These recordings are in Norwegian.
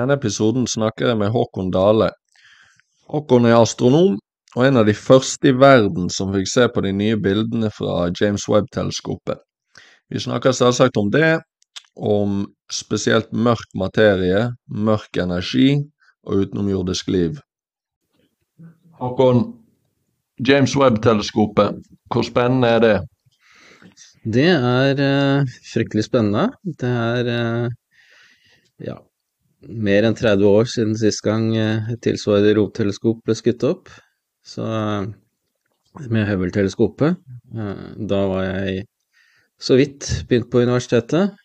denne episoden snakker jeg med Håkon Dale. Håkon er astronom, og en av de første i verden som fikk se på de nye bildene fra James Webb-teleskopet. Vi snakker selvsagt om det, om spesielt mørk materie, mørk energi og utenomjordisk liv. Håkon, James Webb-teleskopet, hvor spennende er det? Det er uh, fryktelig spennende. Det er uh, ja, mer enn 30 år siden sist gang et tilsvarende romteleskop ble skutt opp. Så med Hubble-teleskopet. Da var jeg så vidt begynt på universitetet.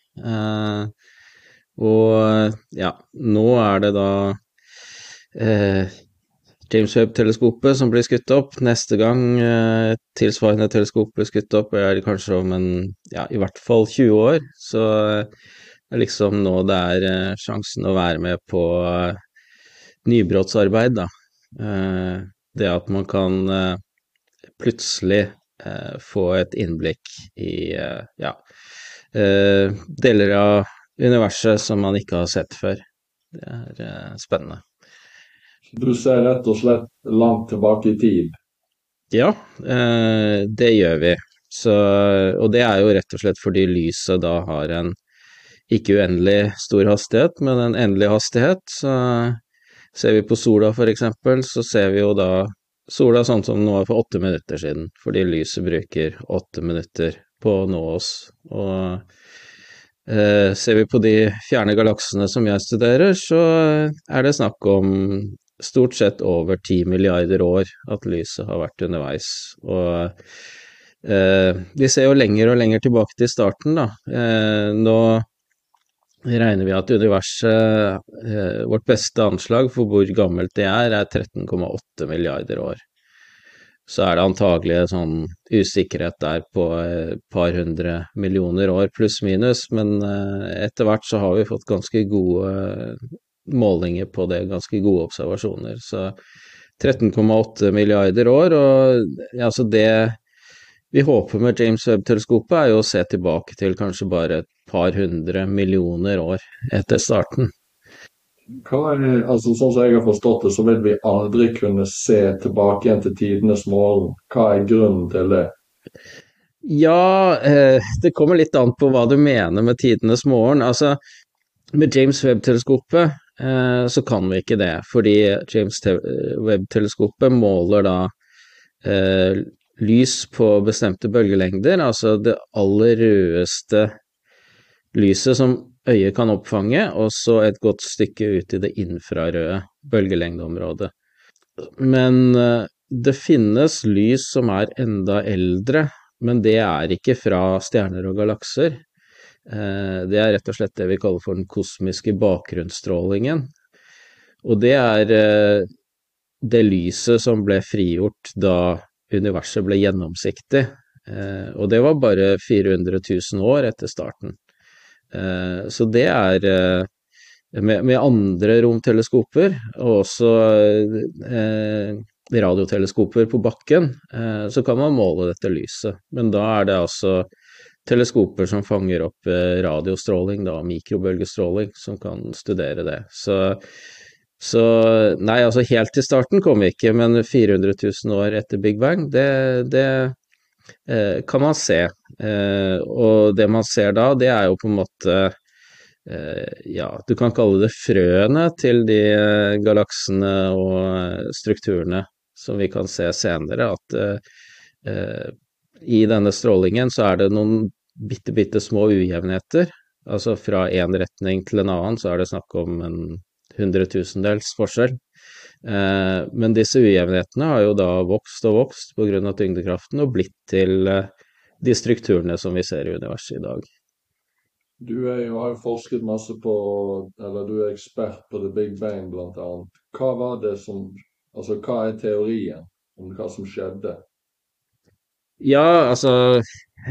Og ja, nå er det da James Webb-teleskopet som blir skutt opp. Neste gang et tilsvarende teleskop blir skutt opp, er det kanskje om en ja, i hvert fall 20 år. Så det er liksom nå det er eh, sjansen å være med på eh, nybrottsarbeid, da. Eh, det at man kan plutselig få et innblikk i ja, deler av universet som man ikke har sett før. Det er spennende. Du ser rett og slett langt tilbake i tid? Ja, det gjør vi. Så, og det er jo rett og slett fordi lyset da har en ikke uendelig stor hastighet, men en endelig hastighet. Så ser vi på sola eksempel, så ser vi jo da sola sånn som den var for åtte minutter siden, fordi lyset bruker åtte minutter på å nå oss. Og eh, ser vi på de fjerne galaksene som jeg studerer, så er det snakk om stort sett over ti milliarder år at lyset har vært underveis. Og eh, vi ser jo lenger og lenger tilbake til starten, da. Eh, nå regner vi at universet, eh, vårt beste anslag for hvor gammelt det er, er 13,8 milliarder år. Så er det antagelig sånn usikkerhet der på et par hundre millioner år pluss-minus, men eh, etter hvert så har vi fått ganske gode målinger på det, ganske gode observasjoner. Så 13,8 milliarder år, og altså det vi håper med James Webb-teleskopet, er jo å se tilbake til kanskje bare et par hundre millioner år etter starten. Er, altså Sånn som jeg har forstått det, så vil vi aldri kunne se tilbake igjen til tidenes morgen. Hva er grunnen til det? Ja, eh, det kommer litt an på hva du mener med tidenes morgen. Altså, med James Webb-teleskopet eh, så kan vi ikke det, fordi James Webb-teleskopet måler da eh, lys på bestemte bølgelengder, altså det aller rødeste lyset som øyet kan oppfange, og så et godt stykke ut i det infrarøde bølgelengdeområdet. Men eh, det finnes lys som er enda eldre, men det er ikke fra stjerner og galakser. Eh, det er rett og slett det vi kaller for den kosmiske bakgrunnsstrålingen. Og det er eh, det lyset som ble frigjort da universet ble gjennomsiktig. Og det var bare 400 000 år etter starten. Eh, så det er eh, med, med andre romteleskoper, og også eh, radioteleskoper på bakken, så kan man måle dette lyset. Men da er det altså teleskoper som fanger opp radiostråling, da, mikrobølgestråling, som kan studere det. Så, så nei, altså helt til starten kom vi ikke, men 400 000 år etter Big Bang, det, det Eh, kan man se. Eh, og det man ser da, det er jo på en måte eh, ja, du kan kalle det frøene til de galaksene og strukturene som vi kan se senere, at i denne strålingen så er det noen bitte, bitte små ujevnheter. Altså fra én retning til en annen så er det snakk om en hundretusendels forskjell. Eh, men disse ujevnhetene har jo da vokst og vokst pga. tyngdekraften og blitt til eh, de strukturene som vi ser i universet i dag. Du er jo, har jo forsket masse på, eller du er ekspert på The Big Bang bl.a. Hva var det som, altså hva er teorien om hva som skjedde? Ja, altså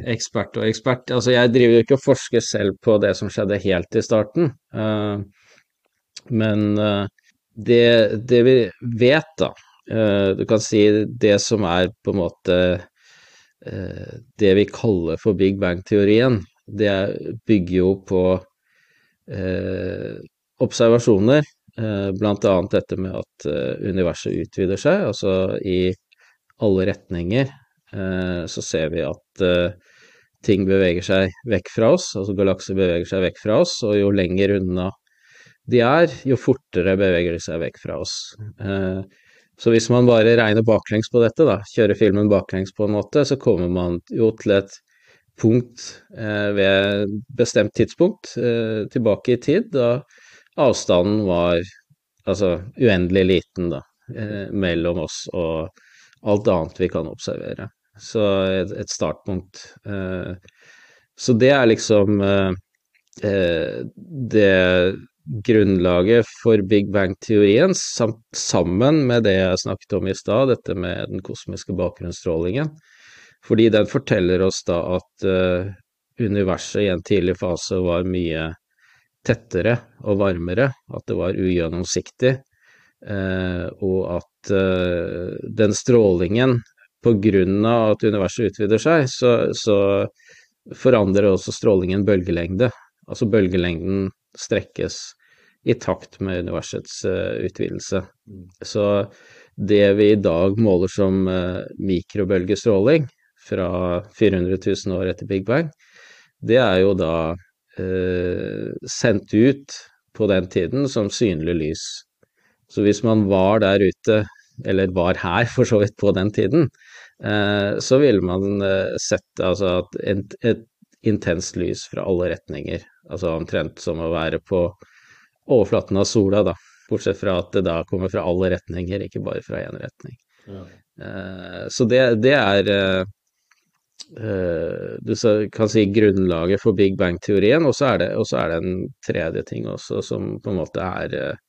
ekspert og ekspert. Altså jeg driver jo ikke og forsker selv på det som skjedde helt i starten. Uh, men uh, det, det, vi vet, da uh, Du kan si det som er på en måte uh, det vi kaller for Big Bang-teorien, det bygger jo på observasjoner eh, blant annet dette med at eh, universet utvider seg, altså i alle retninger eh, så ser vi at eh, ting beveger seg vekk fra oss, altså galakser beveger seg vekk fra oss, og jo lenger unna de er, jo fortere beveger de seg vekk fra oss. Eh, så hvis man bare regner baklengs på dette, da, kjører filmen baklengs på en måte, så kommer man jo til et punkt eh, ved bestemt tidspunkt eh, tilbake i tid, da avstanden var altså uendelig liten, da, mellom oss og alt annet vi kan observere. Så et, startpunkt. Så det er liksom det grunnlaget for Big Bang-teorien, sammen med det jeg snakket om i stad, dette med den kosmiske bakgrunnsstrålingen. Fordi den forteller oss da at uh, universet i en tidlig fase var mye tettere og varmere, at det var ugjennomsiktig, uh, og at uh, den strålingen på grunn av at universet utvider seg, så, så forandrer også strålingen bølgelengde. Altså bølgelengden strekkes i takt med universets uh, utvidelse. Mm. Så det vi i dag måler som uh, mikrobølgestråling fra 400 000 år etter Big Bang, det er jo da eh, sendt ut på den tiden som synlig lys. Så hvis man var der ute, eller var her for så vidt på den tiden, så ville man sett altså at et, et intenst lys fra alle retninger, altså omtrent som å være på overflaten av sola, da. Bortsett fra at det da kommer fra alle retninger, ikke bare fra én retning. Ja. Uh, så det, det er uh, Du kan si grunnlaget for Big Bang-teorien, og så er, er, det en tredje ting også, som på en måte er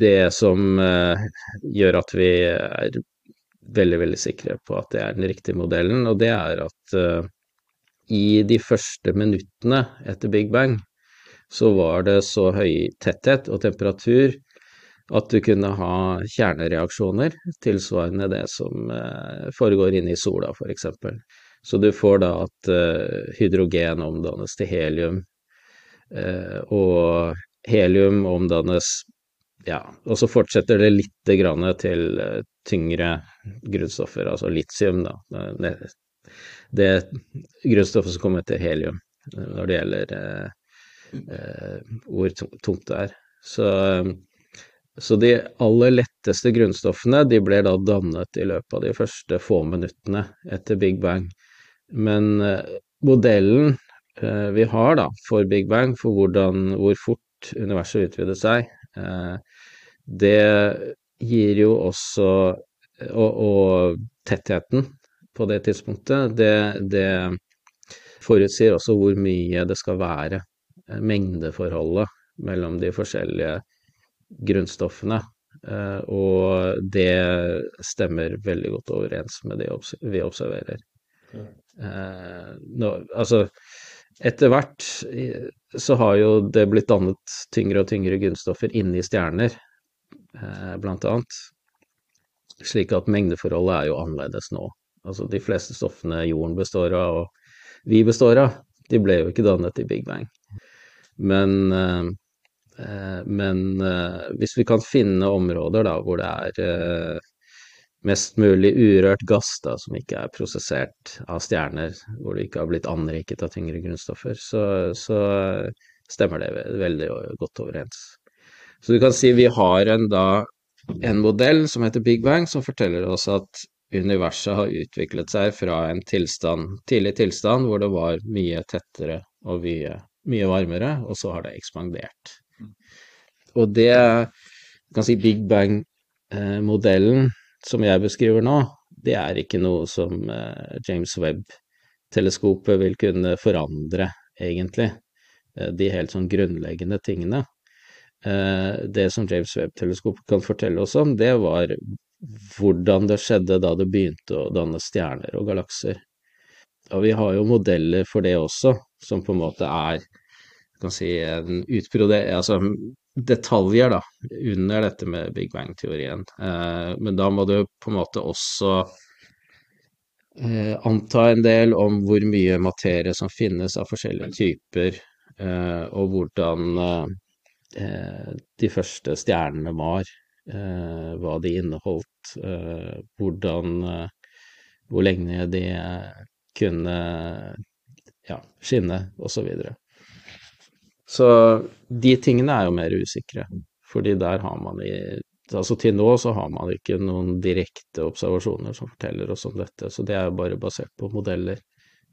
det som gjør at vi er veldig, veldig sikre på at det er den riktige modellen, og det er at i de første minuttene etter Big Bang så var det så høy tetthet og temperatur at du kunne ha kjernereaksjoner tilsvarende det som eh, foregår inne i sola, f.eks. Så du får da at eh, hydrogen omdannes til helium, eh, og helium omdannes ja, og så fortsetter det litt grann til tyngre grunnstoffer, altså litium, da. Det grunnstoffet som kommer til helium når det gjelder Eh, hvor tungt det er. Så, så, de aller letteste grunnstoffene de ble da dannet i løpet av de første få minuttene etter Big Bang. Men eh, modellen eh, vi har da for Big Bang, for hvordan, hvor fort universet utvider seg, det gir jo også og, og, tettheten på det tidspunktet, det, det forutsier også hvor mye det skal være mengdeforholdet mellom de forskjellige grunnstoffene. Eh, og det stemmer veldig godt overens med det vi observerer. Eh, nå, altså, etter hvert så har jo det blitt dannet tyngre og tyngre grunnstoffer inni stjerner, eh, blant annet. Slik at mengdeforholdet er jo annerledes nå. Altså de fleste stoffene jorden består av, og vi består av, de ble jo ikke dannet i Big Bang. Men, eh, eh, men eh, hvis vi kan finne områder da, hvor det er mest mulig urørt gass da, som ikke er prosessert av stjerner, hvor det ikke har blitt anriket av tyngre grunnstoffer, så, så stemmer det veldig godt overens. Så du kan si vi har en, da, en modell som heter Big Bang, som forteller oss at universet har utviklet seg fra en tilstand, tidlig tilstand hvor det var mye tettere og mye mye varmere, og så har det ekspandert. Mm. Og det kan si Big Bang-modellen som jeg beskriver nå, det er ikke noe som eh, James Webb-teleskopet vil kunne forandre, egentlig. Eh, de helt sånn grunnleggende tingene. Eh, det som James Webb-teleskopet kan fortelle oss om, det var hvordan det skjedde da det begynte å danne stjerner og galakser. Og vi har jo modeller for det også, som på en måte er kan si, en Altså detaljer, da, under dette med Big Bang-teorien. Eh, men da må du på en måte også eh, anta en del om hvor mye materie som finnes av forskjellige typer, eh, og hvordan eh, de første stjernene var, eh, hva de inneholdt, eh, hvordan Hvor lenge de kunne ja, skinne, osv. Så, så de tingene er jo mer usikre, fordi der har man i Altså til nå så har man ikke noen direkte observasjoner som forteller oss om dette, så det er jo bare basert på modeller.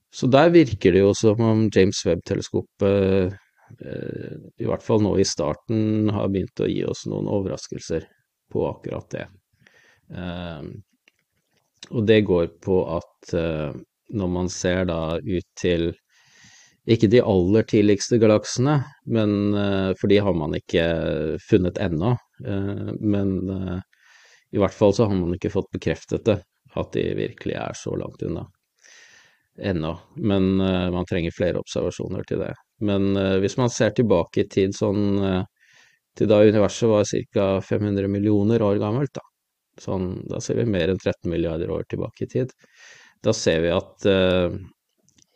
Så der virker det jo som om James Webb-teleskopet Eh, i hvert fall nå i starten, har begynt å gi oss noen overraskelser på akkurat det. Eh, og det går på at eh, når man ser da ut til ikke de aller tidligste galaksene, men, for de har man ikke funnet ennå. Men i hvert fall så har man ikke fått bekreftet det, at de virkelig er så langt unna ennå. Men man trenger flere observasjoner til det. Men hvis man ser tilbake i tid sånn til da universet var ca. 500 millioner år gammelt, da. Sånn, da ser vi mer enn 13 milliarder år tilbake i tid. Da ser vi at eh,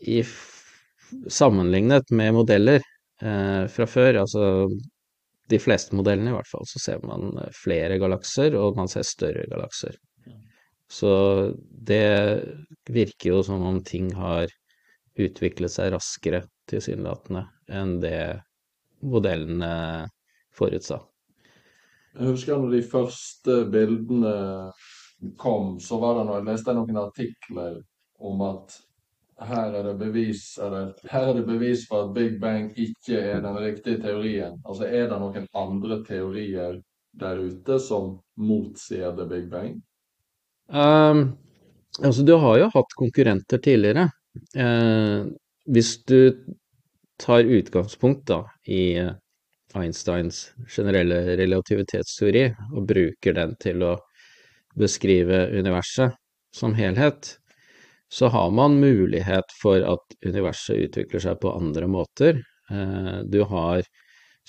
i sammenlignet med modeller fra før, altså de fleste modellene i hvert fall, så ser man flere galakser, og man ser større galakser. Så det virker jo som om ting har utviklet seg raskere tilsynelatende, enn det modellene forutsa. Jeg husker når de første bildene kom, så var det noe, jeg leste noen artikler om at her er, det bevis, eller, her er det bevis for at Big Bang ikke er den riktige teorien. Altså Er det noen andre teorier der ute som motsier The Big Bang? Um, altså, du har jo hatt konkurrenter tidligere. Uh, hvis du tar utgangspunkt da i Einsteins generelle relativitetsteori og bruker den til å beskrive universet som helhet, så har man mulighet for at universet utvikler seg på andre måter. Eh, du har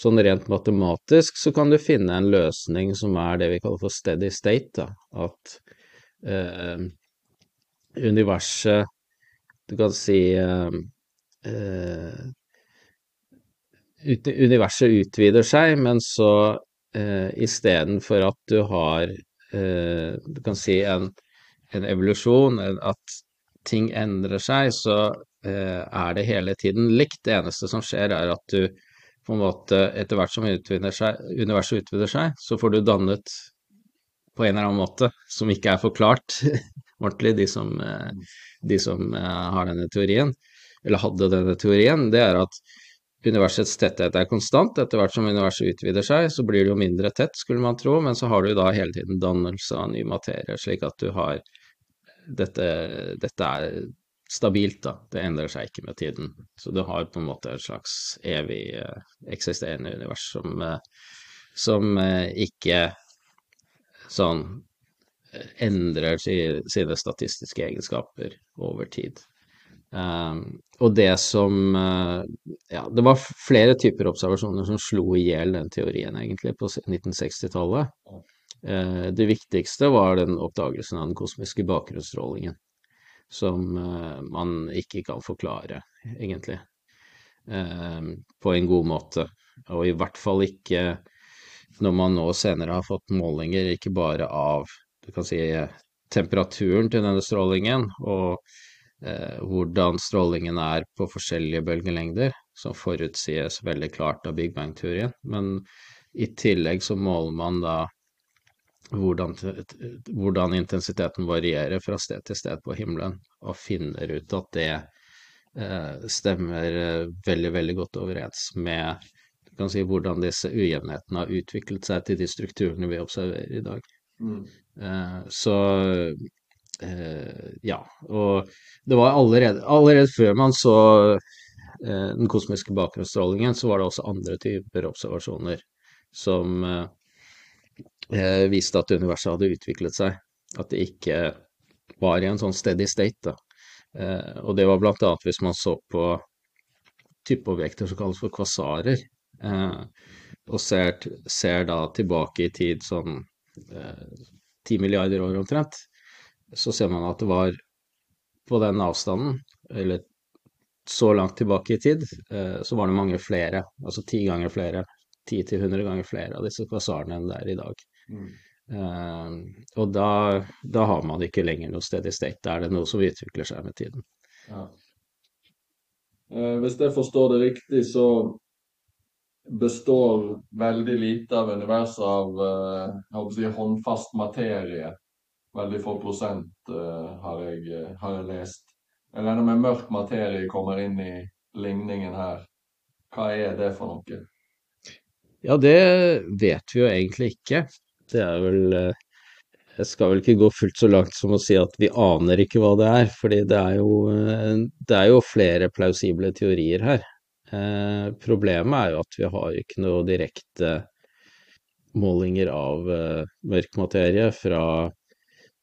sånn rent matematisk så kan du finne en løsning som er det vi kaller for steady state, da. At eh, universet Du kan si eh, eh, universet utvider seg, men så eh, istedenfor at du har eh, Du kan si en, en evolusjon, at ting endrer seg, så eh, er det hele tiden likt. Det eneste som skjer, er at du på en måte etter hvert som seg, universet utvider seg, så får du dannet på en eller annen måte, som ikke er forklart ordentlig, de som, eh, de som eh, har denne teorien, eller hadde denne teorien, det er at universets tetthet er konstant. Etter hvert som universet utvider seg, så blir det jo mindre tett, skulle man tro, men så har du da hele tiden dannelse av ny materie, slik at du har dette, dette er stabilt, da. Det endrer seg ikke med tiden. Så du har på en måte et slags evig eh, eksisterende univers som, eh, som eh, ikke sånn endrer sine statistiske egenskaper over tid. Um, og det som uh, Ja, det var flere typer observasjoner som slo i hjel den teorien, egentlig, på 1960-tallet. Uh, det viktigste var den oppdagelsen av den kosmiske bakgrunnsstrålingen, som uh, man ikke kan forklare, egentlig, ehm, på en god måte. Og i hvert fall ikke når man nå senere har fått målinger ikke bare av du kan si, temperaturen til denne strålingen og eh, hvordan strålingen er på forskjellige bølgelengder, som forutsies veldig klart av Big Bang-teorien. Men i tillegg så måler man da hvordan, hvordan, intensiteten varierer fra sted til sted på himmelen, og finner ut at det eh, stemmer eh, veldig, veldig godt overens med du kan si, hvordan disse ujevnhetene har utviklet seg til de strukturene vi observerer i dag. Mm. Eh, så Eh, ja, og det var allerede, allerede før man så eh, den kosmiske bakgrunnsstrålingen, så var det også andre typer observasjoner som eh, viste at universet hadde utviklet seg. At det ikke var i en sånn steady state. Da. og det var blant annet hvis man så på typeobjekter som kalles for kvasarer, og ser, ser, da tilbake i tid sånn ti milliarder år omtrent, så ser man at det var på den avstanden, eller så langt tilbake i tid, eh, så var det mange flere, altså ti ganger flere, 10-100 ganger flere av disse kvasarene enn det er i dag. Mm. Uh, og da, da, har man ikke lenger noe sted i state. Da er det noe som utvikler seg med tiden. Ja. Eh, hvis jeg forstår det riktig, så består veldig lite av universet av eh, si, håndfast materie. Veldig få prosent, eh, har, jeg, eh, har, jeg, lest. Jeg regner med mørk materie kommer inn i ligningen her. Hva er det for noe? Ja, det vet vi jo egentlig ikke. Det er vel Jeg skal vel ikke gå fullt så langt som å si at vi aner ikke hva det er, fordi det er jo, det er jo flere plausible teorier her. Eh, problemet er jo at vi har ikke noe direkte målinger av eh, mørk materie fra eh,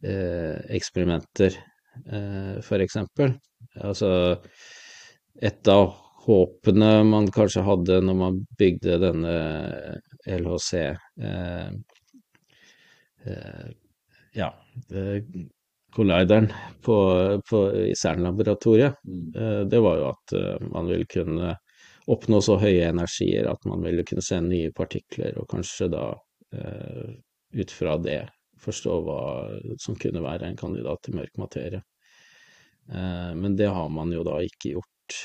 eksperimenter, eh, f.eks. Altså, et av håpene man kanskje hadde når man bygde denne LHC eh, eh, ja, kollideren på, på, i CERN-laboratoriet, mm. eh, det var jo at man ville kunne oppnå så høye energier at man ville kunne se nye partikler, og kanskje da eh, ut fra det forstå hva som kunne være en kandidat til mørk materie. Eh, men det har man jo da ikke gjort.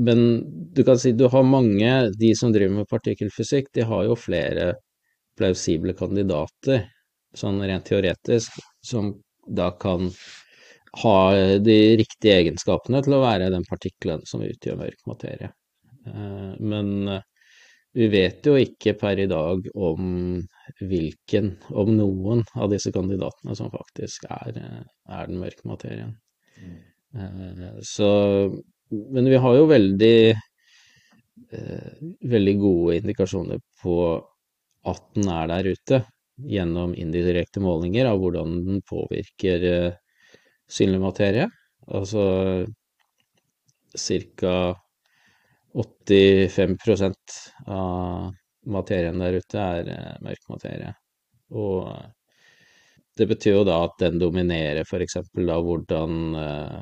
Men du kan si du har mange, de som driver med partikkelfysikk, de har jo flere plausible kandidater, sånn rent teoretisk, som da kan ha de riktige egenskapene til å være den partikkelen som utgjør mørk materie. Eh, men vi vet jo ikke per i dag om hvilken, om noen av disse kandidatene som faktisk er, eh, er den mørke materien. Mm. Så Men vi har jo veldig veldig gode indikasjoner på at den er der ute, gjennom indirekte målinger av hvordan den påvirker synlig materie. Altså ca. 85% av materien der ute er eh, mørk materie. Og det betyr jo da at den dominerer f.eks. da hvordan eh,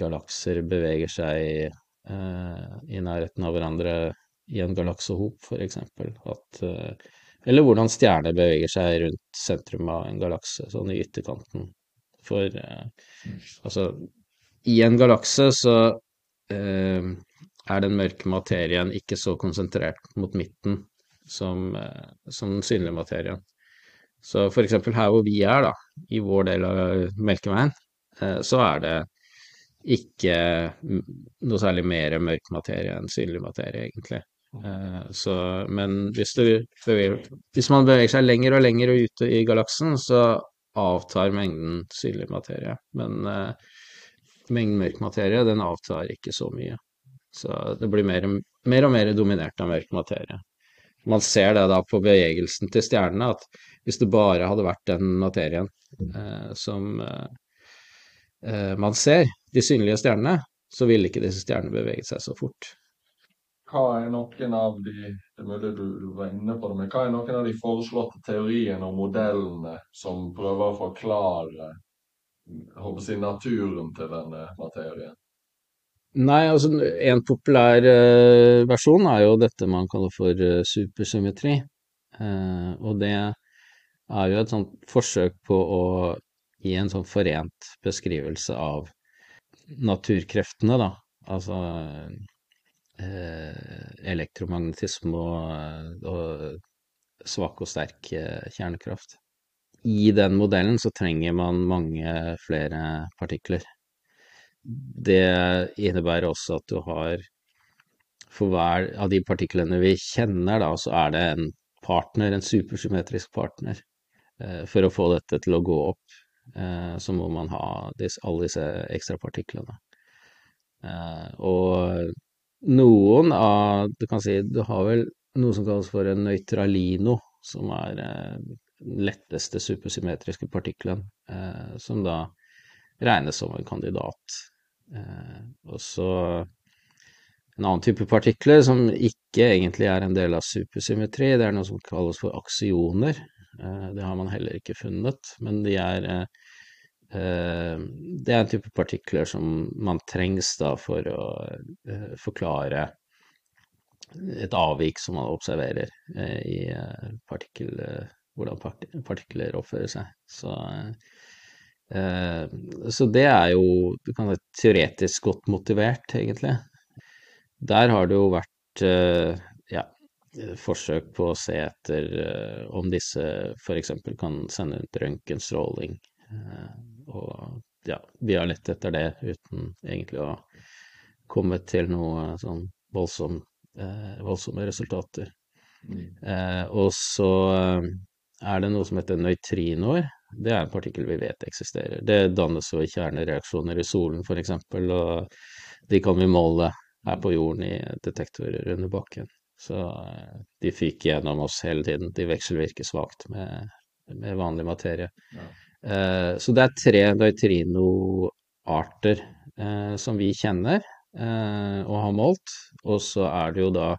galakser beveger seg eh, i nærheten av hverandre i en galaksehop, f.eks. Eh, eller hvordan stjerner beveger seg rundt sentrum av en galakse, sånn i ytterkanten. For uh, altså, i en galakse så er den mørke materien ikke så konsentrert mot midten som, eh, som den synlige materien. Så eksempel her hvor vi er, da, i vår del av Melkeveien, eh, så er det ikke noe særlig mer mørk materie enn synlig materie, egentlig. Eh, så, men hvis, beveger, hvis, man beveger seg lenger og lenger ute i galaksen, så avtar mengden synlig materie. Men mengden mørk materie, den avtar ikke så mye. Så det blir mer, mer og mer dominert av mørk materie. Man ser det da på bevegelsen til stjernene, at hvis det bare hadde vært den materien eh, som eh, eh man ser, de synlige stjernene, så ville ikke disse stjernene beveget seg så fort. Hva er noen av de det mulig du var inne på det, men hva er noen av de foreslåtte teoriene og modellene som prøver å forklare håper jeg, naturen til denne materien? Nei, altså en populær uh, versjon er jo dette man kaller for uh, supersymmetri. Uh, og det er jo et sånt forsøk på å gi en sånn forent beskrivelse av naturkreftene, da. Altså elektromagnetisme og, og svak og sterk kjernekraft. I den modellen så trenger man mange flere partikler. Det innebærer også at du har For hver av de partiklene vi kjenner, da, så er det en partner, en supersymmetrisk partner. Eh, for å få dette til å gå opp, eh, så må man ha disse, alle disse ekstra partiklene. Eh, og noen av Du kan si du har vel noe som kalles for en nøytralino, som er den letteste supersymmetriske partikkelen, som da regnes som en kandidat og så en annen type partikler som ikke egentlig er en del av supersymmetri, det er noe som kalles for aksioner. Eh, det har man heller ikke funnet, men de er eh, det er en type partikler som man trengs da for å forklare et avvik som man observerer eh, i eh, partikkel, eh, hvordan partikler oppfører seg. Så, så det er jo du kan si, teoretisk godt motivert, egentlig. Der har det jo vært ja, forsøk på å se etter om disse f.eks. kan sende ut røntgenstråling. Og ja, vi har lett etter det uten egentlig å komme til noe sånn voldsomt eh, voldsomme resultater. Mm. Eh, og så eh, er det noe som heter nøytrinoer. Det er en partikkel vi vet eksisterer. Det dannes jo i kjernereaksjoner i solen f.eks., og de kan vi måle her på jorden i detektorer under bakken. Så eh, de fyker gjennom oss hele tiden. De vekselvirker svakt med, med vanlig materie. Ja. Eh, så det er tre nøytrinoarter eh, som vi kjenner eh, og har målt. Og så er det jo da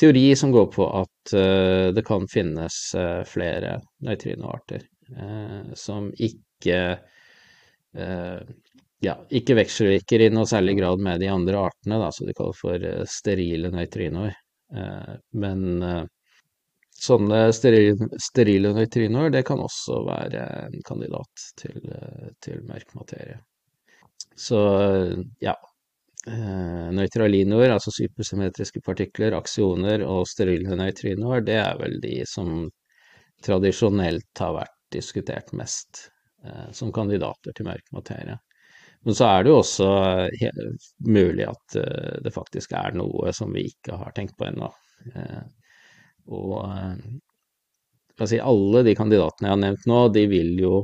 teori som går på at det kan finnes flere nøytrinoarter som ikke eh, ja, ikke vekselvirker i noe særlig grad med de andre artene, da, som de kaller for eh, sterile nøytrinoer. men sånne sterile, sterile nøytrinoer, det kan også være en kandidat til, til mørk materie. Så ja, eh, nøytralinoer, altså supersymmetriske partikler, aksjoner og sterile nøytrinoer, det er vel de som tradisjonelt har vært diskutert mest eh, som kandidater til mørk materie. Men så er det jo også mulig at uh, det faktisk er noe som vi ikke har tenkt på ennå. Og si, alle de kandidatene jeg har nevnt nå, de vil jo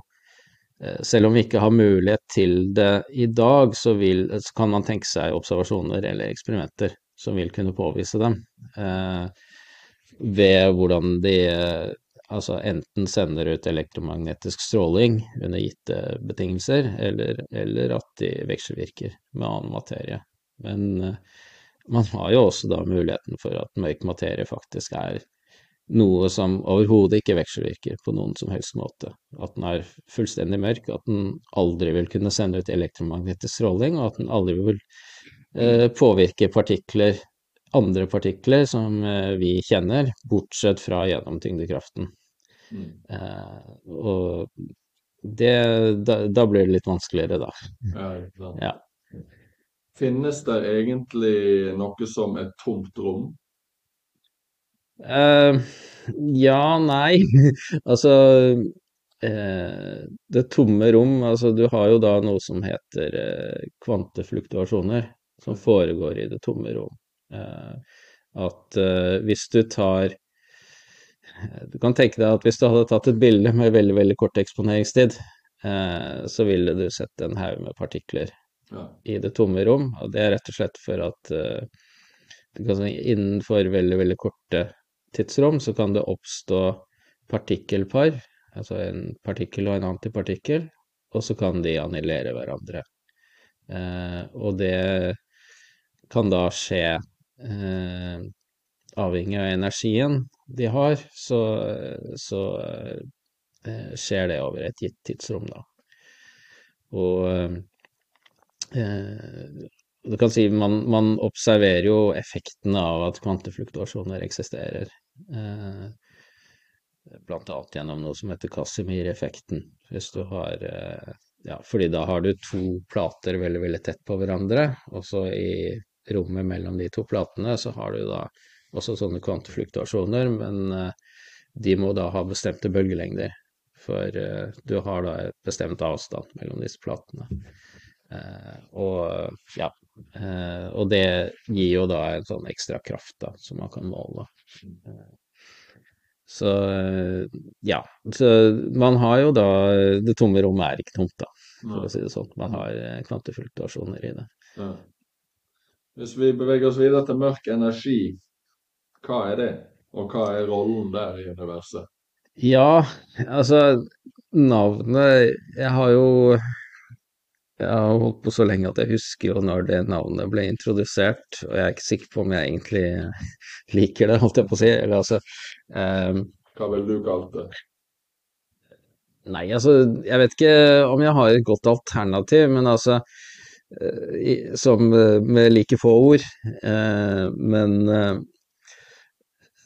Eh, selv om vi ikke har mulighet til det i dag, så, vil, så, kan man tenke seg observasjoner eller eksperimenter som vil kunne påvise dem. Eh, ved hvordan de eh, altså enten sender ut elektromagnetisk stråling under gitte betingelser, eller, eller at de vekselvirker med annen materie. Men eh, man har jo også da muligheten for at mørk materie faktisk er noe som overhodet ikke vekselvirker på noen som helst måte. At den er fullstendig mørk, at den aldri vil kunne sende ut elektromagnetisk stråling, og at den aldri vil eh, påvirke partikler, andre partikler som eh, vi kjenner, bortsett fra gjennom tyngdekraften. Mm. Eh, og det, da, da, blir det litt vanskeligere, da. Ja, ja. Finnes det egentlig noe som et tomt rom? Eh, ja, nei. altså Eh, Det tomme rom Altså, du har jo da noe som heter eh, kvantefluktuasjoner, som foregår i det tomme rom. at hvis du tar Du kan tenke deg at hvis du hadde tatt et bilde med veldig, veldig kort eksponeringstid, så ville du sett en haug med partikler ja. i det tomme rom. Og det er rett og slett for at innenfor veldig, veldig korte tidsrom så kan det oppstå partikkelpar, altså en partikkel og en antipartikkel, og så kan de annihilere hverandre. Eh, og det kan da skje eh, avhengig av energien de har, så, så eh, skjer det over et gitt tidsrom, da. Og eh, du kan si man, man observerer jo effektene av at kvantefluktuasjoner eksisterer. Eh, blant annet gjennom noe som heter Casimir-effekten. Hvis du har eh, Ja, fordi da har du to plater veldig, veldig tett på hverandre, og så i rommet mellom de to platene så har du da også sånne kvantefluktuasjoner, men eh, de må da ha bestemte bølgelengder. For uh, du har da et bestemt avstand mellom disse platene. Uh, og ja, og det gir jo da en sånn ekstra kraft da, som man kan måle. Så ja. Så man har jo da Det tomme rommet er ikke tomt, da, for å si det sånn. Man har kvantefluktuasjoner i det. Ja. Hvis vi beveger oss videre til mørk energi, hva er det? Og hva er rollen der i universet? Ja, altså Navnet Jeg har jo jeg har holdt på så lenge at jeg husker jo når det navnet ble introdusert, og jeg er ikke sikker på om jeg egentlig liker det, holdt jeg på å si. Eller altså um, Hva ville du kalt det? Nei, altså, jeg vet ikke om jeg har et godt alternativ, men altså som eh, med like få ord. Uh, men eh,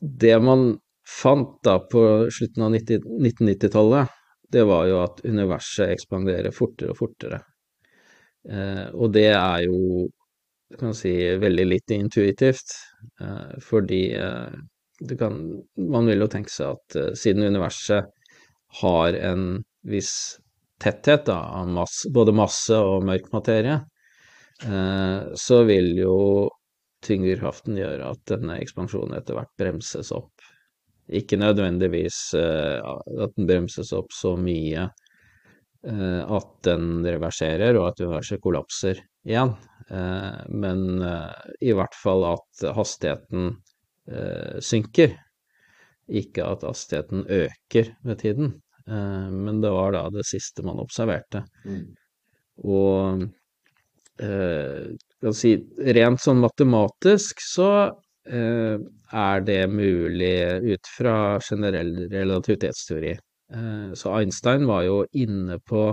det man fant da på slutten av 1990-tallet, det var jo at universet ekspanderer fortere og fortere. Eh, og det er jo kan si veldig litt intuitivt, eh, fordi eh, kan, man vil jo tenke seg at siden universet har en viss tetthet da, av masse, både masse og mørk materie, eh, så vil jo tyngdekraften gjøre at denne ekspansjonen etter hvert bremses opp. Ikke nødvendigvis eh, at den bremses opp så mye eh, at den reverserer og at universet kollapser igjen, eh, men i hvert fall at hastigheten synker. Ikke at hastigheten øker med tiden. Men det var da det siste man observerte. Mm. Og si, rent sånn matematisk så eh, er det mulig ut fra generell relativitetsteori. Så Einstein var jo inne på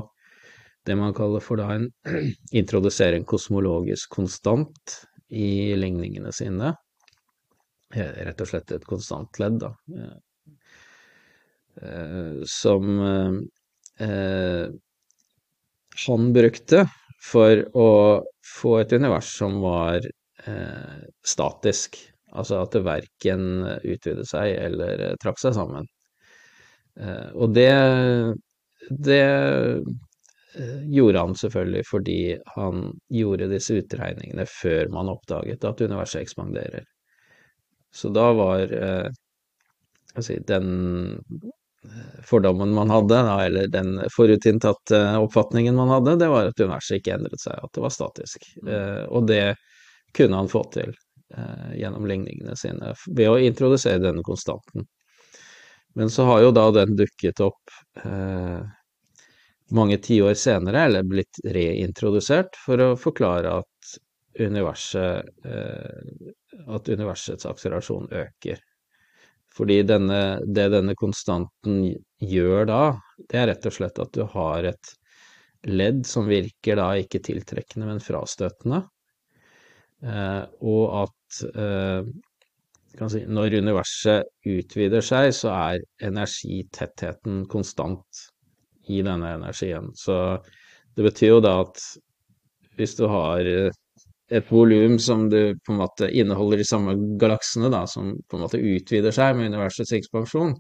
det man kaller for da en introdusere en kosmologisk konstant i ligningene sine. Rett og slett et konstantledd, da. Eh, som eh, han brukte for å få et univers som var eh, statisk. Altså at det verken utvidet seg eller trakk seg sammen. og det, det gjorde han selvfølgelig fordi han gjorde disse utregningene før man oppdaget at universet ekspanderer. Så da var eh, si, den fordommen man hadde, eller den forutinntatte oppfatningen man hadde, det var at universet ikke endret seg, at det var statisk. Mm. Eh, og det kunne han få til eh, gjennom ligningene sine ved å introdusere denne konstanten. Men så har jo da den dukket opp eh, mange tiår senere, eller blitt reintrodusert, for å forklare at universet at universets akselerasjon øker. Fordi denne, det denne konstanten gjør da, det er rett og slett at du har et ledd som virker da ikke tiltrekkende, men frastøtende. Eh, og at eh, si, når universet utvider seg, så er energitettheten konstant i denne energien. Så det betyr jo da at hvis du har et volum som du på en måte inneholder de samme galaksene, da, som på en måte utvider seg med universets ekspansjon,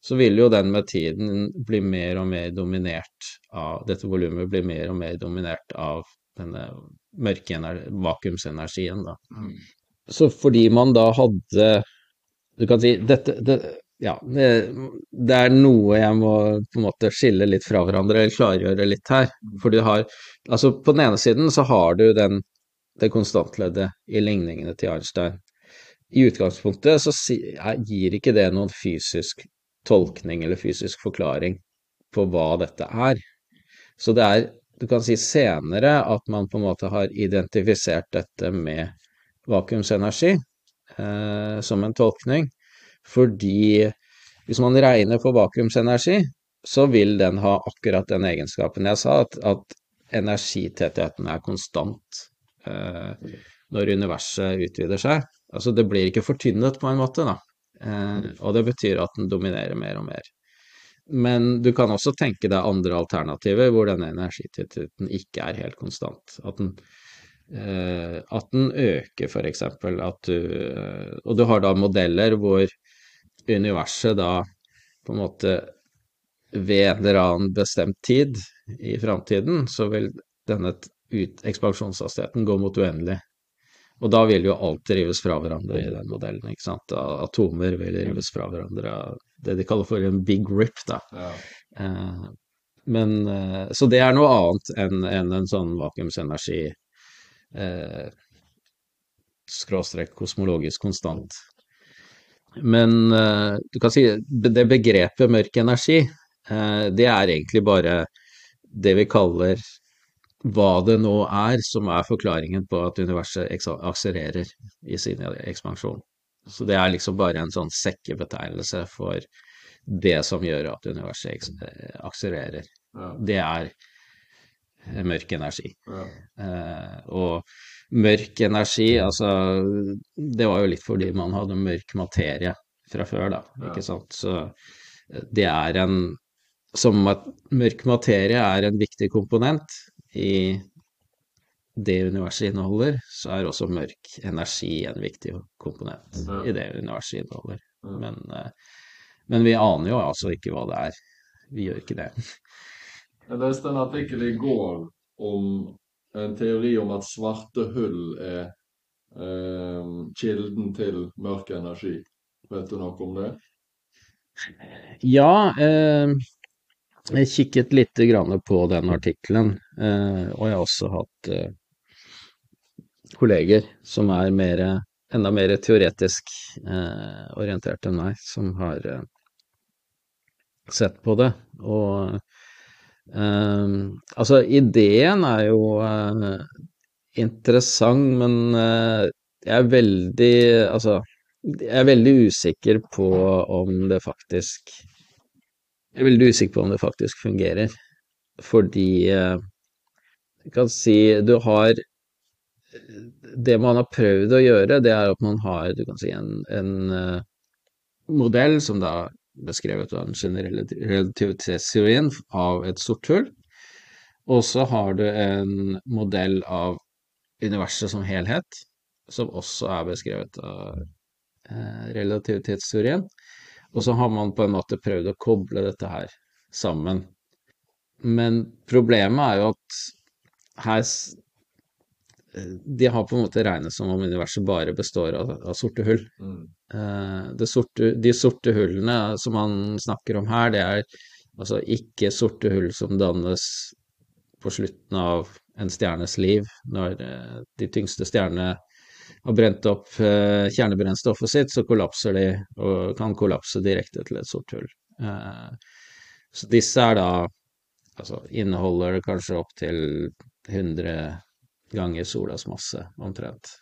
så vil jo den med tiden bli mer og mer dominert av Dette volumet blir mer og mer dominert av denne mørke vakuumsenergien, da. Mm. Så fordi man da hadde Du kan si dette det, ja, det, det, er noe jeg må på en måte skille litt fra hverandre, eller klargjøre litt her. For du har Altså, på den ene siden så har du den det konstantleddet i ligningene til Einstein. I utgangspunktet så gir ikke det noen fysisk tolkning eller fysisk forklaring på hva dette er. Så det er, du kan si senere, at man på en måte har identifisert dette med vakuumsenergi eh, som en tolkning, fordi hvis man regner på vakuumsenergi, så vil den ha akkurat den egenskapen jeg sa, at, at energitettheten er konstant. Eh, når universet utvider seg. Altså det blir ikke fortynnet på en måte, da. Eh, og det betyr at den dominerer mer og mer. Men du kan også tenke deg andre alternativer hvor denne energitettheten ikke er helt konstant. At den, eh, at den øker, eksempel. At du Og du har da modeller hvor universet da på en måte ved en eller annen bestemt tid i framtiden, så vil denne ut, ekspansjonshastigheten går mot uendelig. Og da vil jo alt rives fra hverandre i den modellen. ikke sant? Atomer vil rives fra hverandre det de kaller for en big rip, da. Ja. Eh, men, eh, så det er noe annet enn en, en sånn vakuumsenergi eh, skråstrek kosmologisk konstant. Men eh, du kan si det begrepet mørk energi, eh, det er egentlig bare det vi kaller hva det nå er som er forklaringen på at universet akselererer i sin ekspansjon. Så det er liksom bare en sånn sekkebetegnelse for det som gjør at universet akselererer. Ja. Det er mørk energi. Ja. Eh, og mørk energi, altså Det var jo litt fordi man hadde mørk materie fra før, da, Ja. ikke sant. Så eh, det er en Som at mørk materie er en viktig komponent i det universet inneholder, så er også mørk energi en viktig komponent Ja. i det universet inneholder. Ja. Men, eh, men vi aner jo altså ikke hva det er. Vi gjør ikke det. Jeg leste en artikkel i går om en teori om at svarte hull er eh, kilden til mørk energi. Vet du noe om det? Ja, eh, jeg kikket litt på den artikkelen, eh, og jeg har også hatt eh, kolleger som er mer, enda mer teoretisk eh, orientert enn meg, som har sett på det. Og altså, ideen er jo interessant, men jeg er veldig Altså, jeg er veldig usikker på om det faktisk Jeg er veldig usikker på om det faktisk fungerer, fordi eh, jeg kan si du har Det man har prøvd å gjøre, det er at man har du kan si, en, en eh, modell som da beskrevet av den generelle relativitetsteorien av et sort hull, og så har du en modell av universet som helhet, som også er beskrevet av eh, relativitetsteorien. Og så har man på en måte prøvd å koble dette her sammen. Men problemet er jo at her eh, De har på en måte regnet som om universet bare består av, av sorte hull. Mm. Eh, sorte, de sorte hullene som man snakker om her, det er altså ikke sorte hull som dannes på slutten av en stjernes liv, når eh, de tyngste stjernene har brent opp eh, kjernebrennstoffet sitt, så kollapser de, og kan kollapse direkte til et sort hull. Eh, så disse er da Altså inneholder kanskje opptil 100 ganger solas masse, omtrent.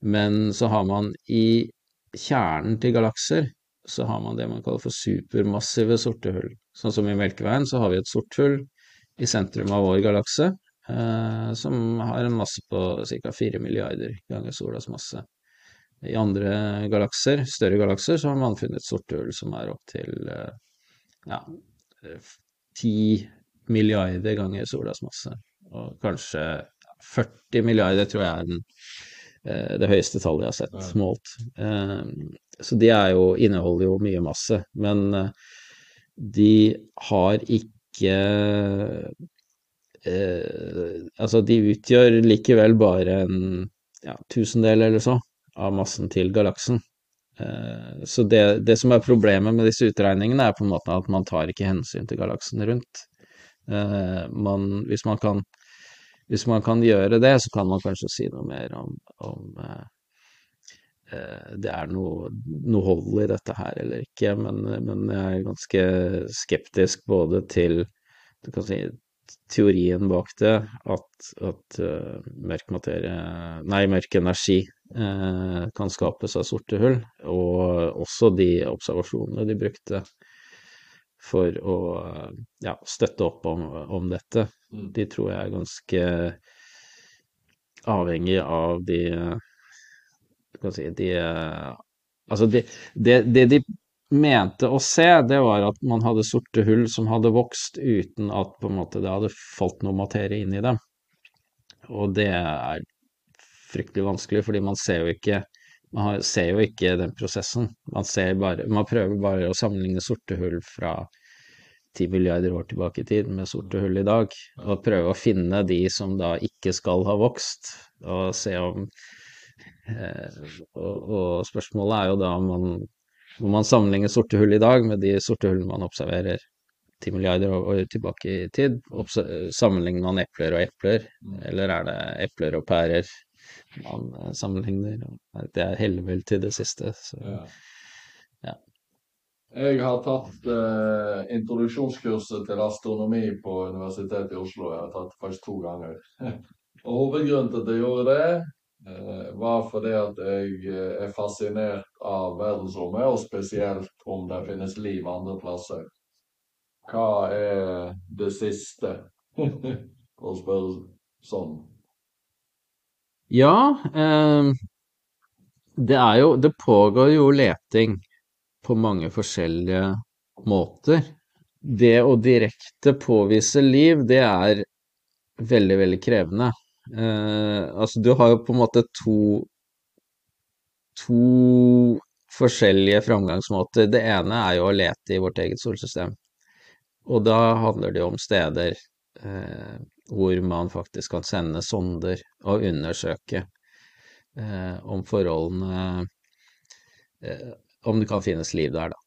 Men så har man i kjernen til galakser, så har man det man kaller for supermassive sorte hull. Sånn som i Melkeveien så har vi et sort hull i sentrum av vår galakse, eh, som har en masse på ca. 4 milliarder ganger solas masse. I andre galakser, større galakser, så har man funnet sorte hull som er opptil eh, ja, eh, 10 milliarder ganger solas masse. Og kanskje 40 milliarder tror jeg er den, eh, det høyeste tallet jeg har sett Ja. målt. Eh, Så de er jo, inneholder jo mye masse, men de har ikke eh, Altså, de utgjør likevel bare en ja, tusendel eller så av massen til galaksen. Eh, Så det, det som er problemet med disse utregningene, er på en måte at man tar ikke hensyn til galaksen rundt. Eh, Man, hvis man kan hvis man kan gjøre det, så kan man kanskje si noe mer om, om eh, eh, det er noe, noe hold i dette her eller ikke, men, men jeg er ganske skeptisk både til si, teorien bak det, at, at eh, mørk materie Nei, mørk energi eh, kan skapes av sorte hull, og også de observasjonene de brukte for å eh, ja, støtte opp om, om dette. Mm. De tror jeg er ganske avhengig av de Skal vi si de Altså, de, de, det de mente å se, det var at man hadde sorte hull som hadde vokst uten at på en måte det hadde falt noe materie inn i dem. Og det er fryktelig vanskelig, fordi man ser jo ikke man ser jo ikke den prosessen. Man, bare, man prøver bare å sammenligne sorte hull fra 10 milliarder år tilbake i tid med sorte hull i dag, og prøve å finne de som da ikke skal ha vokst, og se om eh, og, og spørsmålet er jo da om man, om man sammenligner sorte hull i dag med de sorte hullene man observerer 10 milliarder år tilbake i tid. Sammenligner man epler og epler, eller er det epler og pærer man eh, sammenligner? Det er hellevel til det siste. Så. Ja. Jeg har tatt eh, introduksjonskurset til astronomi på Universitetet i Oslo. Jeg har tatt det faktisk to ganger. Og hovedgrunnen til at jeg gjorde det, var fordi at jeg eh, er fascinert av verdensrommet, og spesielt om det finnes liv andre plasser. Hva er det siste For å spørre sånn. Ja, eh, det er jo Det pågår jo leting på mange forskjellige måter. Det å direkte påvise liv, det er veldig, veldig krevende. Eh, altså, du har jo på en måte to to forskjellige framgangsmåter. Det ene er jo å lete i vårt eget solsystem. Og da handler det jo om steder uh, hvor man faktisk kan sende sonder og undersøke uh, om forholdene Om det kan finnes liv der, da.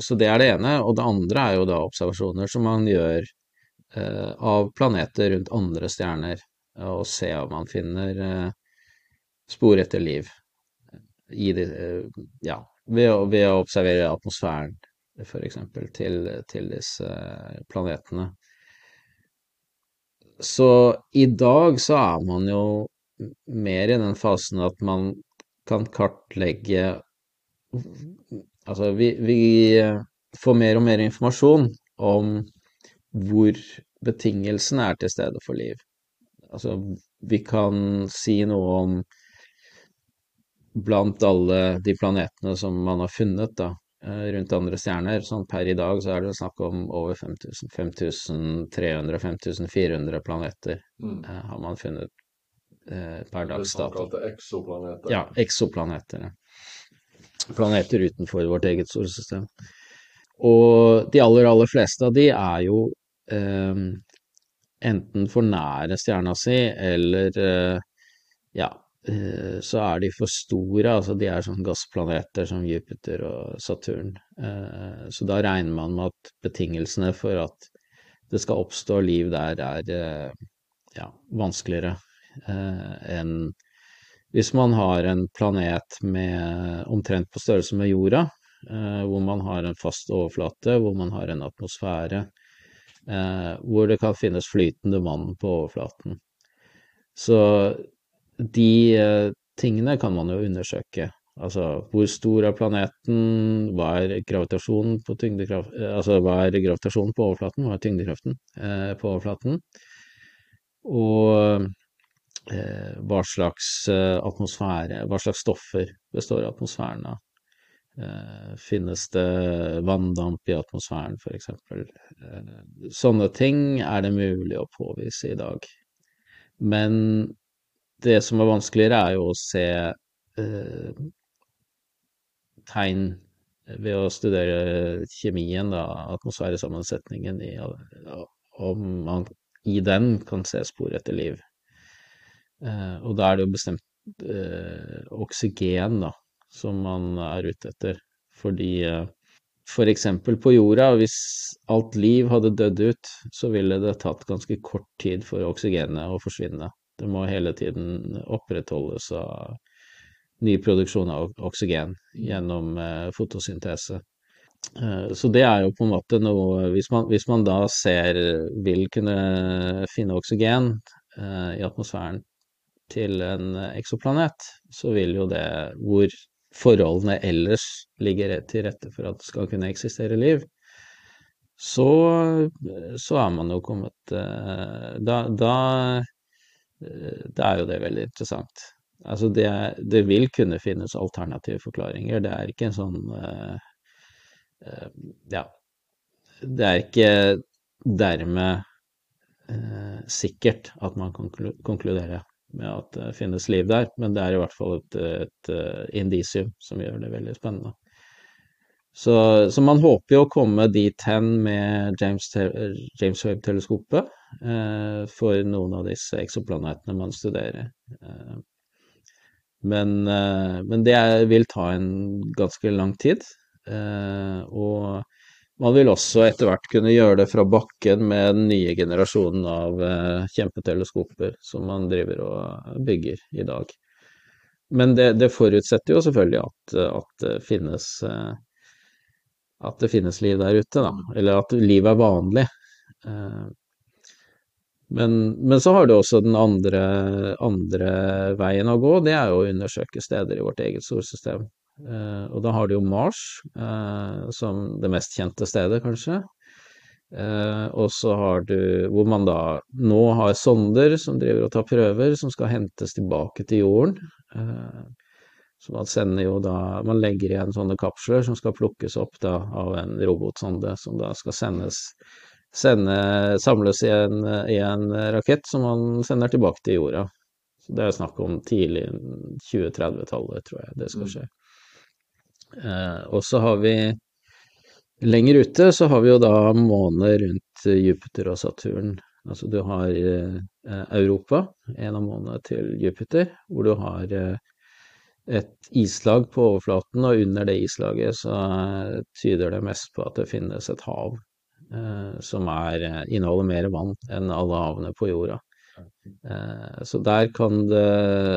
Så det er det ene. Og det andre er jo da observasjoner som man gjør av planeter rundt andre stjerner, og se om man finner eh, spor etter liv i de, ja, ved å, ved å observere atmosfæren f.eks. Til, til disse planetene. Så i dag så er man jo mer i den fasen at man kan kartlegge Altså, vi, vi får mer og mer informasjon om hvor betingelsene er til stede for liv. Altså, vi kan si noe om blant alle de planetene som man har funnet da, eh, rundt andre stjerner. Sånn per i dag så er det snakk om over 5300-5400 planeter mm. eh, har man funnet eh, per dags dato. Eksoplaneter. Ja, eksoplaneter. Planeter utenfor vårt eget solsystem. Og de aller, aller fleste av de er jo eh, enten for nære stjerna si, eller eh, ja, Eh, så er de for store. Altså de er sånn gassplaneter som Jupiter og Saturn. Eh, så da regner man med at betingelsene for at det skal oppstå liv der, er ja, vanskeligere enn hvis man har en planet med omtrent på størrelse med jorda, hvor man har en fast overflate, hvor man har en atmosfære, hvor det kan finnes flytende vann på overflaten. Så de eh, tingene kan man jo undersøke. Altså hvor stor er planeten, hva er gravitasjonen på eh, Altså er gravitasjonen på overflaten, hva er tyngdekraften eh, på overflaten? Og eh, hva slags eh, atmosfære, hva slags stoffer består atmosfæren av? Eh, finnes det vanndamp i atmosfæren, f.eks.? Eh, sånne ting er det mulig å påvise i dag. Men det som er vanskeligere, er jo å se eh, tegn ved å studere kjemien, da, atmosfæresammensetningen, i, om man i den kan se spor etter liv. Eh, og da er det jo bestemt eh, oksygen da, som man er ute etter. Fordi f.eks. for eksempel på jorda, hvis alt liv hadde dødd ut, så ville det tatt ganske kort tid for oksygenet å forsvinne. Det må hele tiden opprettholdes av ny produksjon av oksygen gjennom eh, fotosyntese. Eh, så det er jo på en måte noe Hvis man, hvis man da ser vil kunne finne oksygen eh, i atmosfæren til en eksoplanet, så vil jo det hvor forholdene ellers ligger til rette for at det skal kunne eksistere liv, så, så er man jo kommet Da, da da er jo det veldig interessant. Altså det, det, vil kunne finnes alternative forklaringer. Det er ikke en sånn uh, Ja. Det er ikke dermed sikkert at man kan konkludere med at det finnes liv der, men det er i hvert fall et, et indisium som gjør det veldig spennende. Så, så, man håper jo å komme dit hen med James, James Webb-teleskopet eh, for noen av disse eksoplanetene man studerer. Eh, men, eh, men, det vil ta en ganske lang tid. Eh, og man vil også etter hvert kunne gjøre det fra bakken med den nye generasjonen av eh, kjempeteleskoper som man driver og bygger i dag. Men det, det forutsetter jo selvfølgelig at, at det finnes eh, at det finnes liv der ute, da. Eller at liv er vanlig. Eh, men, men, så har du også den andre, andre, veien å gå, det er jo å undersøke steder i vårt eget solsystem. Eh, og da har du jo Mars eh, som det mest kjente stedet, kanskje. Eh, og så har du Hvor man da nå har sonder som driver og tar prøver, som skal hentes tilbake til jorden. Så man sender jo da Man legger igjen sånne kapsler som skal plukkes opp da av en robotsonde, som da skal sendes sende, samles i en, i en rakett som man sender tilbake til jorda. Så det er snakk om tidlig 2030-tallet, tror jeg det skal skje. Eh, og så har vi Lenger ute så har vi jo da måner rundt Jupiter og Saturn. Altså du har eh, Europa, en av månene til Jupiter, hvor du har eh, et islag på overflaten, og under det islaget så eh, tyder det mest på at det finnes et hav eh, som er, eh, inneholder mer vann enn alle havene på jorda. Eh, så der kan det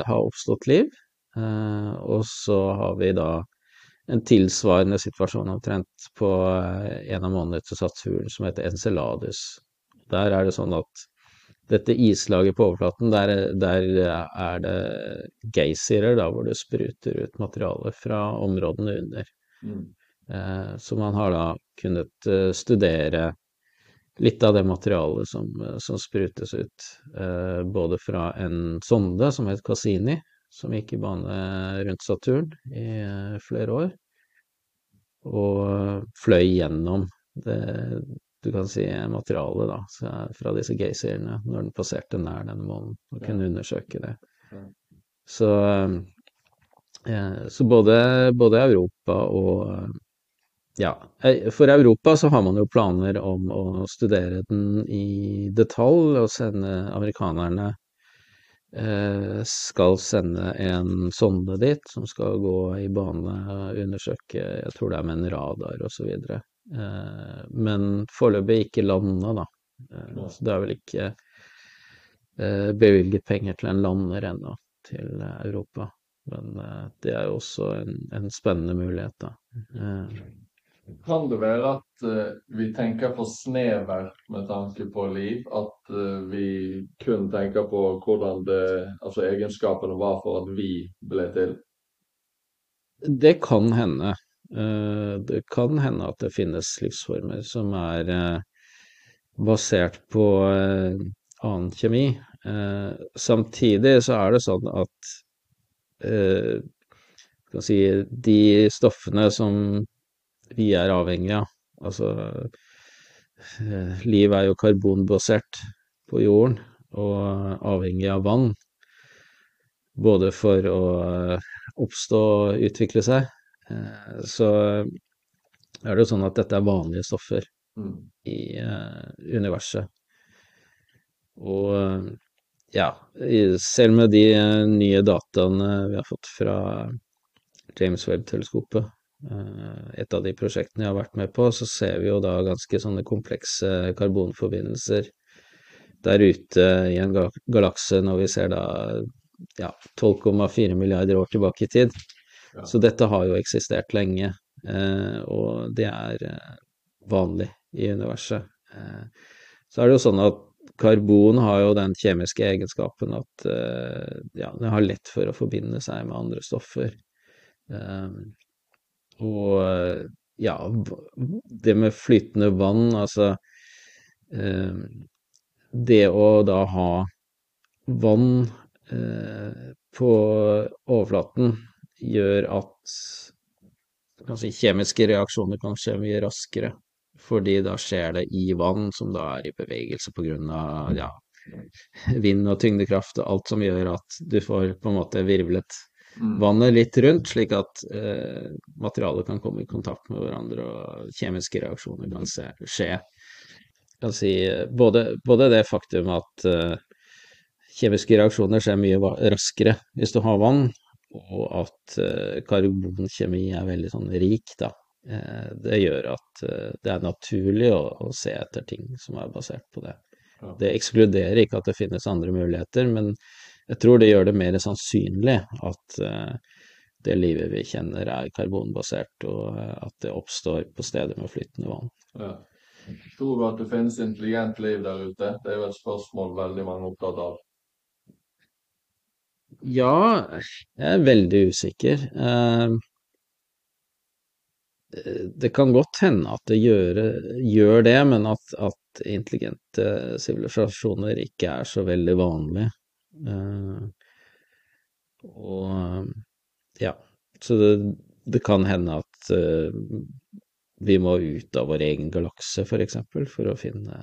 ha oppstått liv. og så har vi da en tilsvarende situasjon omtrent på eh, en av Saturn som heter Enceladus. Der er det sånn at dette islaget på overflaten, der, der er det geysirer, da, hvor det spruter ut materiale fra områdene under. Mm. Eh, så man har da kunnet studere litt av det materialet som, som sprutes ut, eh, både fra en sonde som het Cassini, som gikk i bane rundt Saturn i eh, flere år, og fløy gjennom det du kan si materialet da, fra disse geysirene når den passerte nær denne månen, og kunne undersøke det. Så, eh, så både, både, Europa og ja, for Europa så har man jo planer om å studere den i detalj og sende amerikanerne Eh, skal sende en sonde dit som skal gå i bane, og undersøke, jeg tror det er med en radar osv. Eh, men foreløpig ikke landa, da. Eh, så det er vel ikke eh, bevilget penger til en lander ennå til Europa. Men eh, det er jo også en, en spennende mulighet, da. Kan det være at uh, vi tenker for snevert med tanke på liv? At uh, vi kun tenker på hvordan det, altså egenskapene var for at vi ble til? Det kan hende. Uh, det kan hende at det finnes livsformer som er basert på annen kjemi. samtidig så er det sånn at si, de stoffene som vi er avhengig av. Altså, eh, liv er jo karbonbasert på jorden, og avhengig av vann. Både for å eh, oppstå og utvikle seg. Eh, så er det jo sånn at dette er vanlige stoffer mm. i universet. Og ja, selv med de nye dataene vi har fått fra James Webb-teleskopet, et av de prosjektene jeg har vært med på, så ser vi jo da ganske sånne komplekse karbonforbindelser der ute i en galakse når vi ser da ja, 12,4 milliarder år tilbake i tid. Ja. Så dette har jo eksistert lenge, eh, og det er eh, vanlig i universet. Så er det jo sånn at karbon har jo den kjemiske egenskapen at ja, det har lett for å forbinde seg med andre stoffer. Og ja, det med flytende vann, altså eh, Det å da ha vann eh, på overflaten gjør at kanskje kjemiske reaksjoner kan skje mye raskere. Fordi da skjer det i vann, som da er i bevegelse av ja, vind og tyngdekraft og alt som gjør at du får på en måte virvlet. Vannet litt rundt, slik at eh, materialet kan komme i kontakt med hverandre og kjemiske reaksjoner kan se, skje. Kan si, både, både, det faktum at eh, kjemiske reaksjoner skjer mye raskere hvis du har vann, og at eh, karbonkjemi er veldig sånn rik, da. Eh, det gjør at eh, det er naturlig å, å, se etter ting som er basert på det. Det ekskluderer ikke at det finnes andre muligheter, men jeg tror det gjør det mer sannsynlig at uh, det livet vi kjenner er karbonbasert, og uh, at det oppstår på steder med flytende vann. Ja. Tror du at det finnes intelligent liv der ute? Det er jo et spørsmål veldig mange er opptatt av. Ja, jeg er veldig usikker. Uh, det kan godt hende at det gjør, gjør det, men at, at, intelligente sivilisasjoner ikke er så veldig vanlig. Og ja, så det, det, kan hende at vi må ut av vår egen galakse, for eksempel, for å finne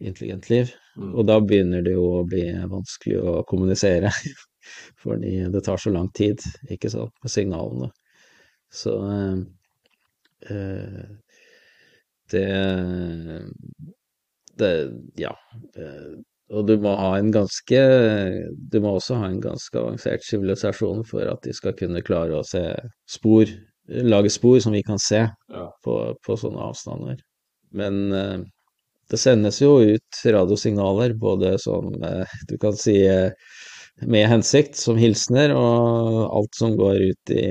intelligent liv. Mm. Og da begynner det jo å bli vanskelig å kommunisere, fordi det tar så lang tid, ikke sant, med signalene. Så eh, det det Ja. Eh, og du må ha en ganske Du må også ha en ganske avansert sivilisasjon for at de skal kunne klare å se spor, lage spor som vi kan se ja. på, på, sånne avstander. Men eh, det sendes jo ut radiosignaler, både som eh, du kan si eh, med hensikt, som hilsener, og alt som går ut i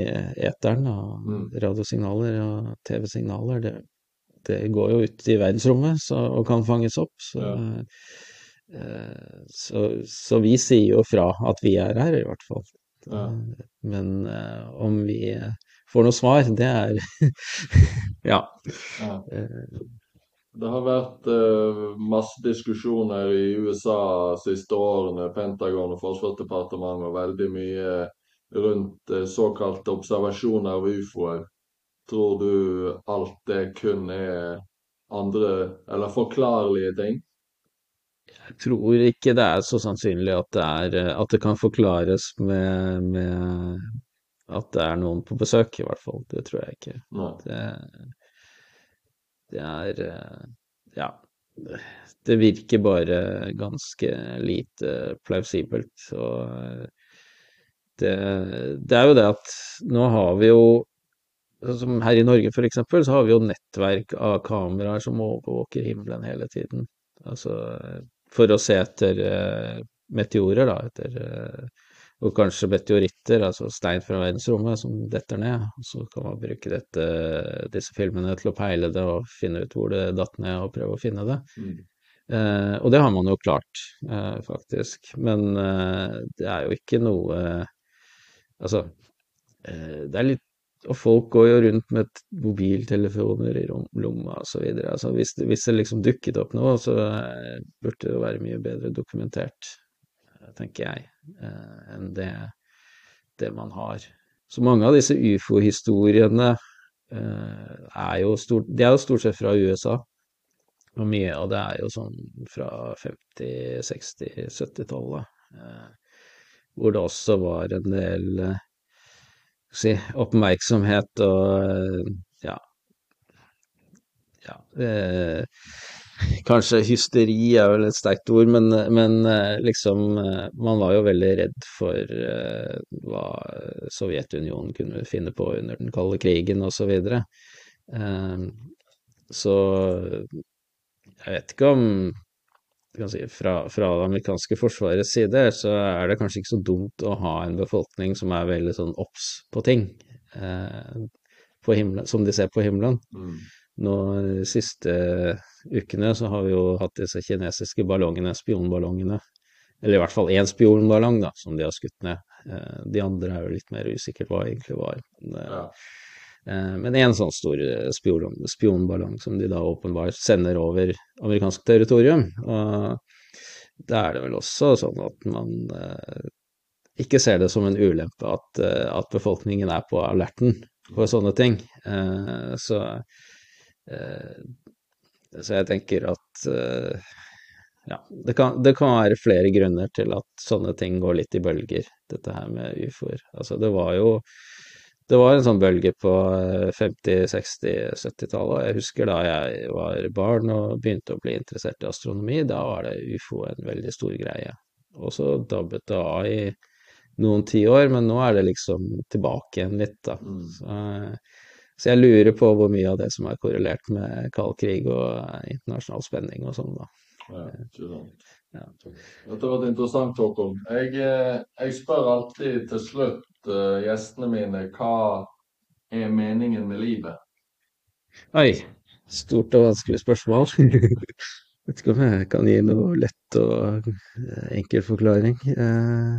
eteren av mm. radiosignaler og TV-signaler, det, det, går jo ut i verdensrommet så, og kan fanges opp. Så, ja. Eh, så, så, vi sier jo fra at vi er her, i hvert fall. Ja. Men eh, om vi får noe svar, det er Ja. ja. Eh, det har vært masse diskusjoner i USA de siste årene, Pentagon og Forsvarsdepartementet, og veldig mye rundt såkalte observasjoner av ufoer. Tror du alt det kun er andre, eller forklarlige ting? Jeg tror ikke det er så sannsynlig at det, er, eh, at det kan forklares med, med, at det er noen på besøk, i hvert fall. Det tror jeg ikke. Det, det er eh, Ja. Det virker bare ganske lite plausibelt. Og eh, det, det er jo det at nå har vi jo som her i Norge eksempel, så har vi jo nettverk av kameraer som overvåker himmelen hele tiden. Altså for å se etter uh, meteorer, da, etter uh, og kanskje meteoritter, altså stein fra verdensrommet, som detter ned. Så kan man bruke dette, disse filmene til å peile det og finne ut hvor det datt ned, og prøve å finne det. Mm. Uh, og det har man jo klart, faktisk. Men det er jo ikke noe Altså, det er litt Og folk går jo rundt med mobiltelefoner i lomma osv. Altså, hvis, hvis det liksom dukket opp noe, så eh, burde det jo være mye bedre dokumentert tenker jeg, eh, enn det, det, man har. Så mange av disse ufo-historiene eh, er er jo stort sett fra USA. Og mye av det er jo sånn fra 50-, 60-, 70-tallet. Hvor det også var en del si, oppmerksomhet og ja, ja Kanskje hysteri er vel et sterkt ord, men, men, eh, liksom eh, Man var jo veldig redd for eh, hva Sovjetunionen kunne finne på under den kalde krigen osv. Så, uh, så jeg vet ikke om si, fra, fra, det amerikanske forsvarets side så er det kanskje ikke så dumt å ha en befolkning som er veldig sånn obs på ting, eh, på himmelen, som de ser på himmelen. Mm. Nå de siste ukene så har vi jo hatt disse kinesiske ballongene, spionballongene. Eller i hvert fall én spionballong, da, som de har skutt ned. Eh, de andre er jo litt mer usikkert hva egentlig var. Men, eh, ja. Eh, men en sånn stor spion, spionballong som de da åpenbart sender over amerikansk territorium. Og da er det vel også sånn at man ikke ser det som en ulempe at, at befolkningen er på alerten for sånne ting. Så Eh, så jeg tenker at eh, ja, det kan, det kan, være flere grunner til at sånne ting går litt i bølger, dette her med ufoer. Altså, det var jo det var en sånn bølge på 50-, 60-, 70-tallet. Jeg husker da jeg var barn og begynte å bli interessert i astronomi, da var det ufo en veldig stor greie. Og så dabbet det av i noen tiår, men nå er det liksom tilbake igjen litt, da. Mm. Så, så jeg lurer på hvor mye av det som er korrelert med kald krig og internasjonal spenning og sånn, da. Ja, ja. Dette har vært interessant, Håkon. Jeg, eh, jeg, spør alltid til slutt uh, gjestene mine hva er meningen med livet? Oi, stort og vanskelig spørsmål. Vet ikke om jeg kan gi noe lett og eh, enkel forklaring. Uh,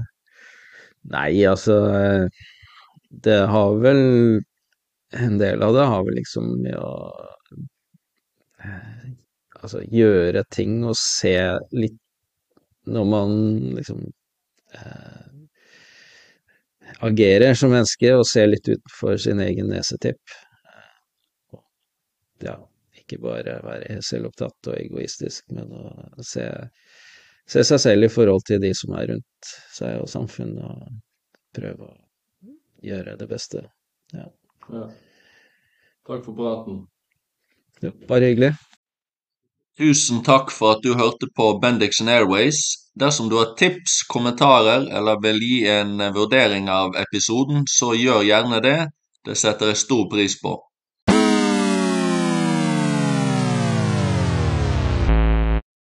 nei, altså Det har vel en del av det har vel liksom med å eh, Altså gjøre ting og se litt Når man liksom eh, agerer som menneske og ser litt utenfor sin egen nesetipp. Ja, ikke bare være selvopptatt og egoistisk, men å se, se seg selv i forhold til de som er rundt seg og samfunnet, og prøve å gjøre det beste. Ja. Ja. Takk for praten. Ja, bare hyggelig. Tusen takk for at du hørte på Bendixen Airways. Dersom du har tips, kommentarer eller vil gi en vurdering av episoden, så gjør gjerne det. Det setter jeg stor pris på.